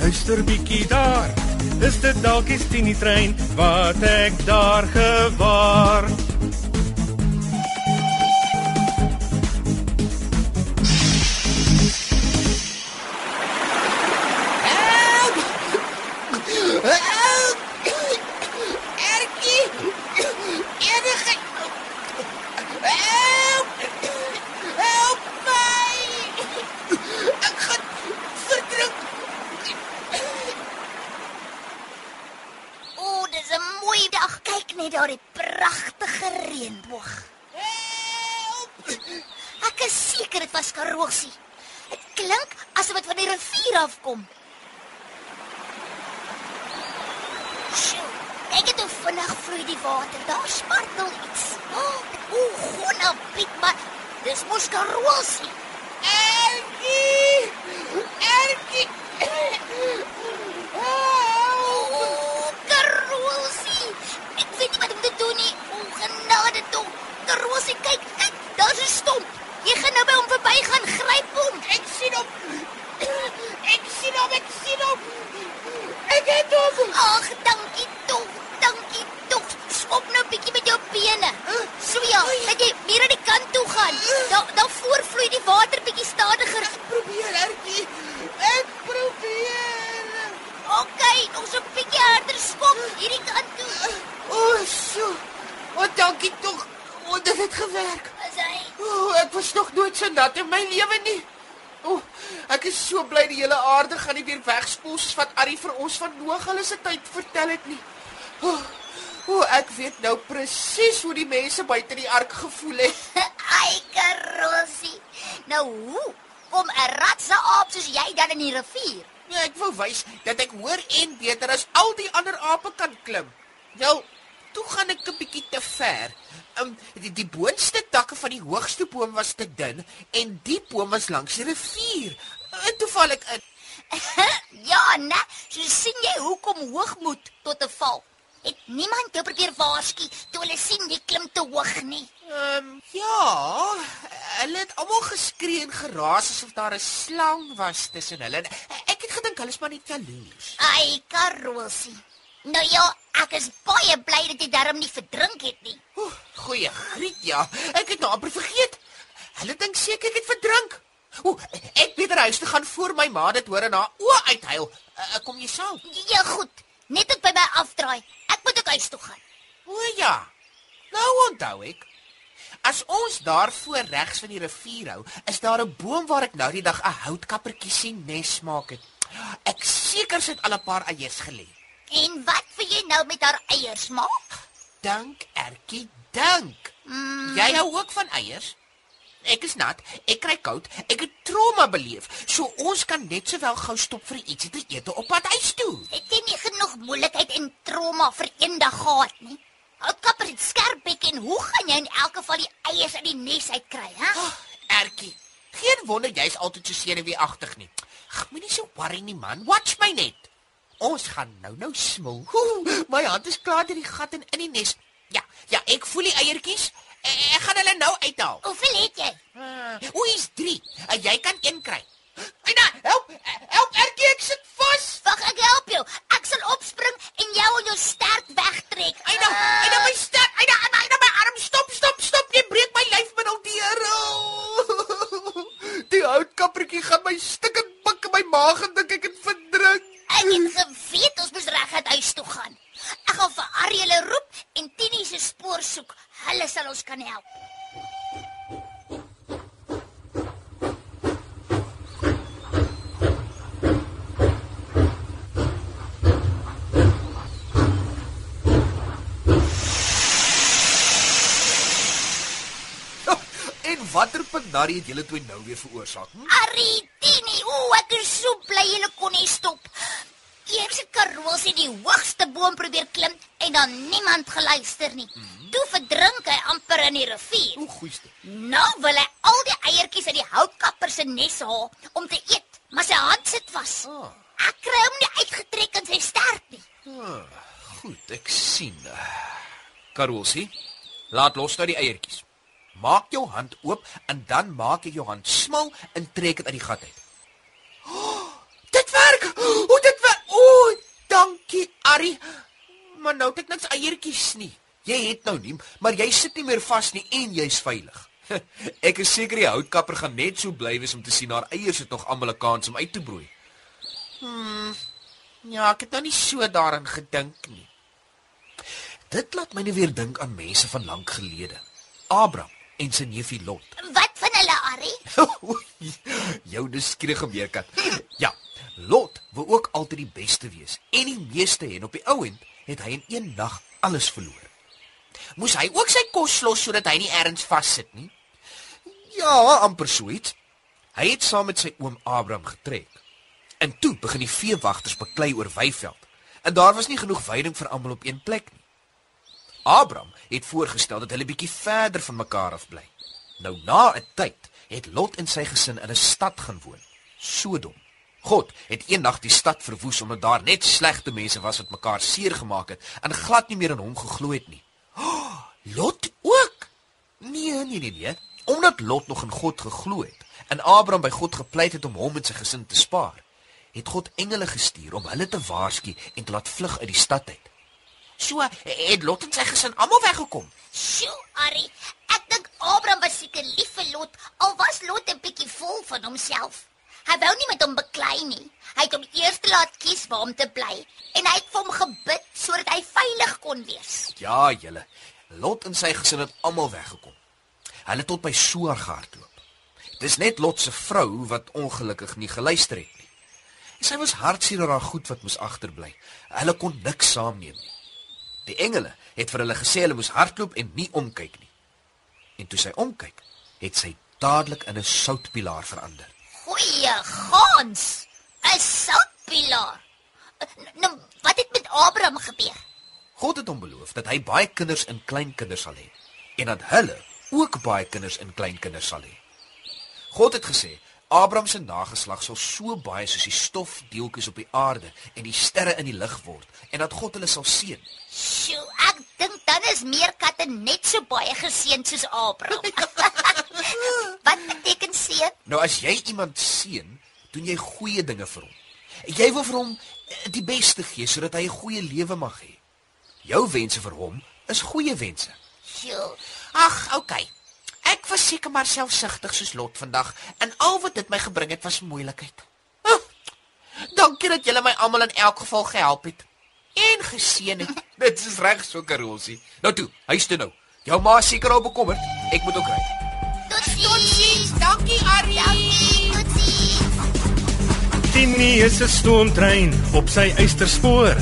luister bietjie daar. Is dit dalk die Tini trein wat ek daar gewaar? Seker dit was Karosie. Dit klink asof dit van die rivier afkom. Sjoe, kyk hoe vinnig vloei die water. Daar spartel iets. O, oh, gonna Piet, maar dis mos Karosie. Erkie! Erkie! O, Karosie. Ek weet nie wat om te doen nie. O, genade toe. Karosie, kyk, kyk, daar's 'n stomp. Jy gaan nou by hom verbygaan, gryp hom. Ek sien hom. Ek sien hom, ek sien hom. Hom. Ag, dankie tog. Dankie tog. Skop nou 'n bietjie met jou bene. So ja, dat jy meer aan die kant toe gaan. Daar daar voor vloei die water bietjie stadiger. Ek probeer, Erkie. Ek probeer. OK, ons 'n bietjie harder skop hierdie kant toe. O, oh, so. O, oh, dankie tog. O, oh, dit het gewerk. As hy O, oh, ek was nog nooit so nat in my lewe nie. O, oh, ek is so bly die hele aarde gaan nie weer wegspoel soos wat Arie vir ons van Noag hulle se tyd vertel het nie. O, oh, oh, ek weet nou presies hoe die mense buite die ark gevoel het. Ai, Karosie. Nou hoe kom 'n ratse aap soos jy dan in die rivier? Ja, ek wou wys dat ek hoor en beter as al die ander ape kan klim. Wel, toe gaan ek 'n bietjie te ver. Um, die, die boonste takke van die hoogste boom was te dun en die boom was langs die rivier. En toe val ek in. ja, né? So sien jy hoekom hoogmoed tot 'n val. Het niemand jou probeer waarsku toe hulle sien jy klim te hoog nie. Ehm um, ja, hulle het almal geskree en geraas asof daar 'n slang was tussen hulle. Ek het gedink hulle is maar net jaloers. Ai, Karosie. Nou ja, ek is baie bly dat jy darm nie verdrink het nie. Oeh, goeie griet ja. Ek het nou amper vergeet. Hulle dink seker ek het verdrink. Ooh, ek beter huis toe gaan voor my ma dit hoor en haar oë uithuil. Uh, kom jy saam? Ja, goed. Net ek by my afdraai. Ek moet ook huis toe gaan. O ja. Nou onthou ek. As ons daar voor regs van die rivier hou, is daar 'n boom waar ek nou die dag 'n houtkappertjie sien nes maak het. Ek seker sit al 'n paar eiers gelê. En wat wil jy nou met haar eiers maak? Dank, Ertjie, dank. Mm. Jy hou ook van eiers? Ek is nat, ek kry koud, ek het trauma beleef. So ons kan net sowel gou stop vir ietsie te eet op pad huis toe. Het jy nie genoeg moeilikheid en trauma vir eendag gehad nie? Houtkapper het skerp bek en hoe gaan jy in elk geval die eiers uit die nes uitkry, hè? Oh, Ertjie, geen wonder jy's altyd so senuweeagtig nie. Ag, moenie so worry nie man. Watch my net. Ons gaan nou nou smil. Oeh, my hand is klaar deur die gat en in die nes. Ja, ja, ek voel die eiertjies. Ek, ek gaan hulle nou uithaal. Hoeveel het jy? Uh, Oei, is 3. Uh, jy kan een kry. Aina, help! Help, Ertjie, ek sit vas. Wag, ek help jou. Ek sal opspring en jou in jou stert wegtrek. Aina, Aina my stert. Aina, Aina my arm. Stop, stop, stop. Jy breek my lyfmiddel deur. Oh. Die houtkappertjie gaan my stikkend pik in my maag en dink ek het verdrink. Ek het geweet ons moes reguit huis toe gaan. Ek gaan vir Ariel roep en Tini se spoor soek. Hulle sal ons kan help. Watter pinarrie het julle twee nou weer veroorsaak? Hm? Arrie, Tini, o, ek is so bly julle kon nie stop. Eers het Karoo se die hoogste boom probeer klim en dan niemand geluister nie. Toe verdrink hy amper in die rivier. O, goeieste. Nou wil hy al die eiertjies uit die houtkapper se nes haal om te eet, maar sy hand sit vas. Ah. Ek kry hom nie uitgetrek in sy stert nie. Goed, ek sien. Karosie, laat los nou die eiertjies. Maak jou hand oop en dan maak jy jou hand smal en trek dit uit die gat uit. Oh, dit werk. O, dit werk. O, dankie, Arrie. Maar nou het ek niks eiertjies nie. Jy het nou nie, maar jy sit nie meer vas nie en jy's veilig. Ek is seker die houtkapper gaan net so bly wees om te sien haar eiers het nog almal 'n kans om uit te broei. Ja, ek het nou nie so daaraan gedink nie. Dit laat my net weer dink aan mense van lank gelede. Abraham en sy neefie Lot. Wat van hulle, Arrie? Jou nuuskierige meerkat. Ja, Lot wou ook altyd die beste wees en die meeste en op die ou end het hy in een nag alles verloor. Moes hy ook sy kos los sodat hy nie ergens vassit nie? Ja, amper so iets. Hy het saam met sy oom Abraham getrek. En toe begin die veewagters beklei oor weiveld. En daar was nie genoeg veiding vir almal op een plek nie. Abraham het voorgestel dat hulle bietjie verder van mekaar af bly. Nou na 'n tyd het Lot en sy gesin in 'n stad gaan woon, Sodom. God het eendag die stad verwoes omdat daar net slegte mense was wat mekaar seer gemaak het en glad nie meer aan hom geglo het nie. Lot ook? Nee, nee, nee, nee. Omdat Lot nog in God geglo het en Abraham by God gepleit het om hom en sy gesin te spaar, het God engele gestuur om hulle te waarsku en te laat vlug uit die stad uit. So het Lot en sy gesin almal weggekom. Sjoe, Arrie, ek dink Abraham was seker lief vir Lot, al was Lot 'n bietjie vol van homself. Hy wou nie met hom beklei nie. Hy het hom eers laat kies waar om te bly en hy het vir hom gebid sodat hy veilig kon wees. Ja, julle. Lot en sy gesin het almal weggekom. Hulle tot by Soar gehardloop. Dis net Lot se vrou wat ongelukkig nie geluister het nie. En sy was hartseer oor haar goed wat moes agterbly. Hulle kon niks saamneem nie. Die engele het vir hulle gesê hulle moes hardloop en nie omkyk nie. En toe sy omkyk, het sy dadelik in 'n soutpilaar verander. Goeie gans. 'n Soutpilaar. Nou, wat het met Abraham gebeur? God het hom beloof dat hy baie kinders en kleinkinders sal hê en dat hulle ook baie kinders en kleinkinders sal hê. God het gesê Abraham se nageslag sal so baie soos die stofdeeltjies op die aarde en die sterre in die lug word en dat God hulle sal seën. Sjoe, ek dink dan is meerkatte net so baie geseën soos Abraham. wat beteken seën? Nou as jy iemand seën, doen jy goeie dinge vir hom. Jy wil vir hom eh, die beste gee sodat hy 'n goeie lewe mag hê. Jou wense vir hom is goeie wense. Sjoe. Ag, okay. Ek was seker maar selfsugtig soos Lot vandag en al wat dit my gebring het was moeilikheid. Dankie dat julle my almal in elk geval gehelp het en geseën het. Dit is reg so Karosie. Nou toe, huis toe nou. Jou ma is seker al bekommerd. Ek moet ook ry. Totsiens. Dankie Arrie. Dankie. Totsiens. Tini is 'n stoomtrein op sy eysterspoor.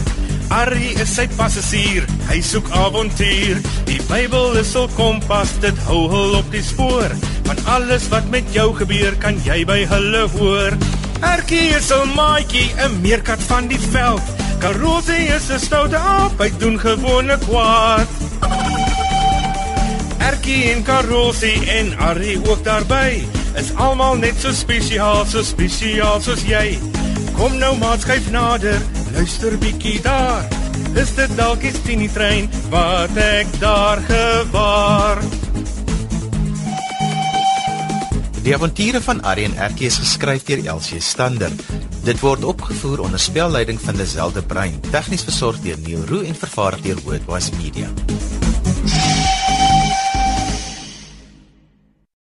Arrie is sy passasier, hy soek avontuur. Die Bybel is sy kompas, dit hou hul op die spoor. Van alles wat met jou gebeur, kan jy by hulle hoor. Erkie is 'n maatjie, 'n meerkat van die veld. Karosie is 'n stoute aap, hy doen gewone kwaad. Erkie en Karosie en Arrie ook daarby. Is almal net so spesiaal, so spesiaal soos jy. Kom nou maat skuif nader, luister bietjie daar. Is dit dalk die Tini trein wat ek daar gewaar? Die avonture van Arrie en Erkie is geskryf deur Elsie Stander. Dit word opgevoer onder spelleiding van Lazelle de Bruin, tegnies versorg deur Neil Roo en vervaar deur Wordwise Media.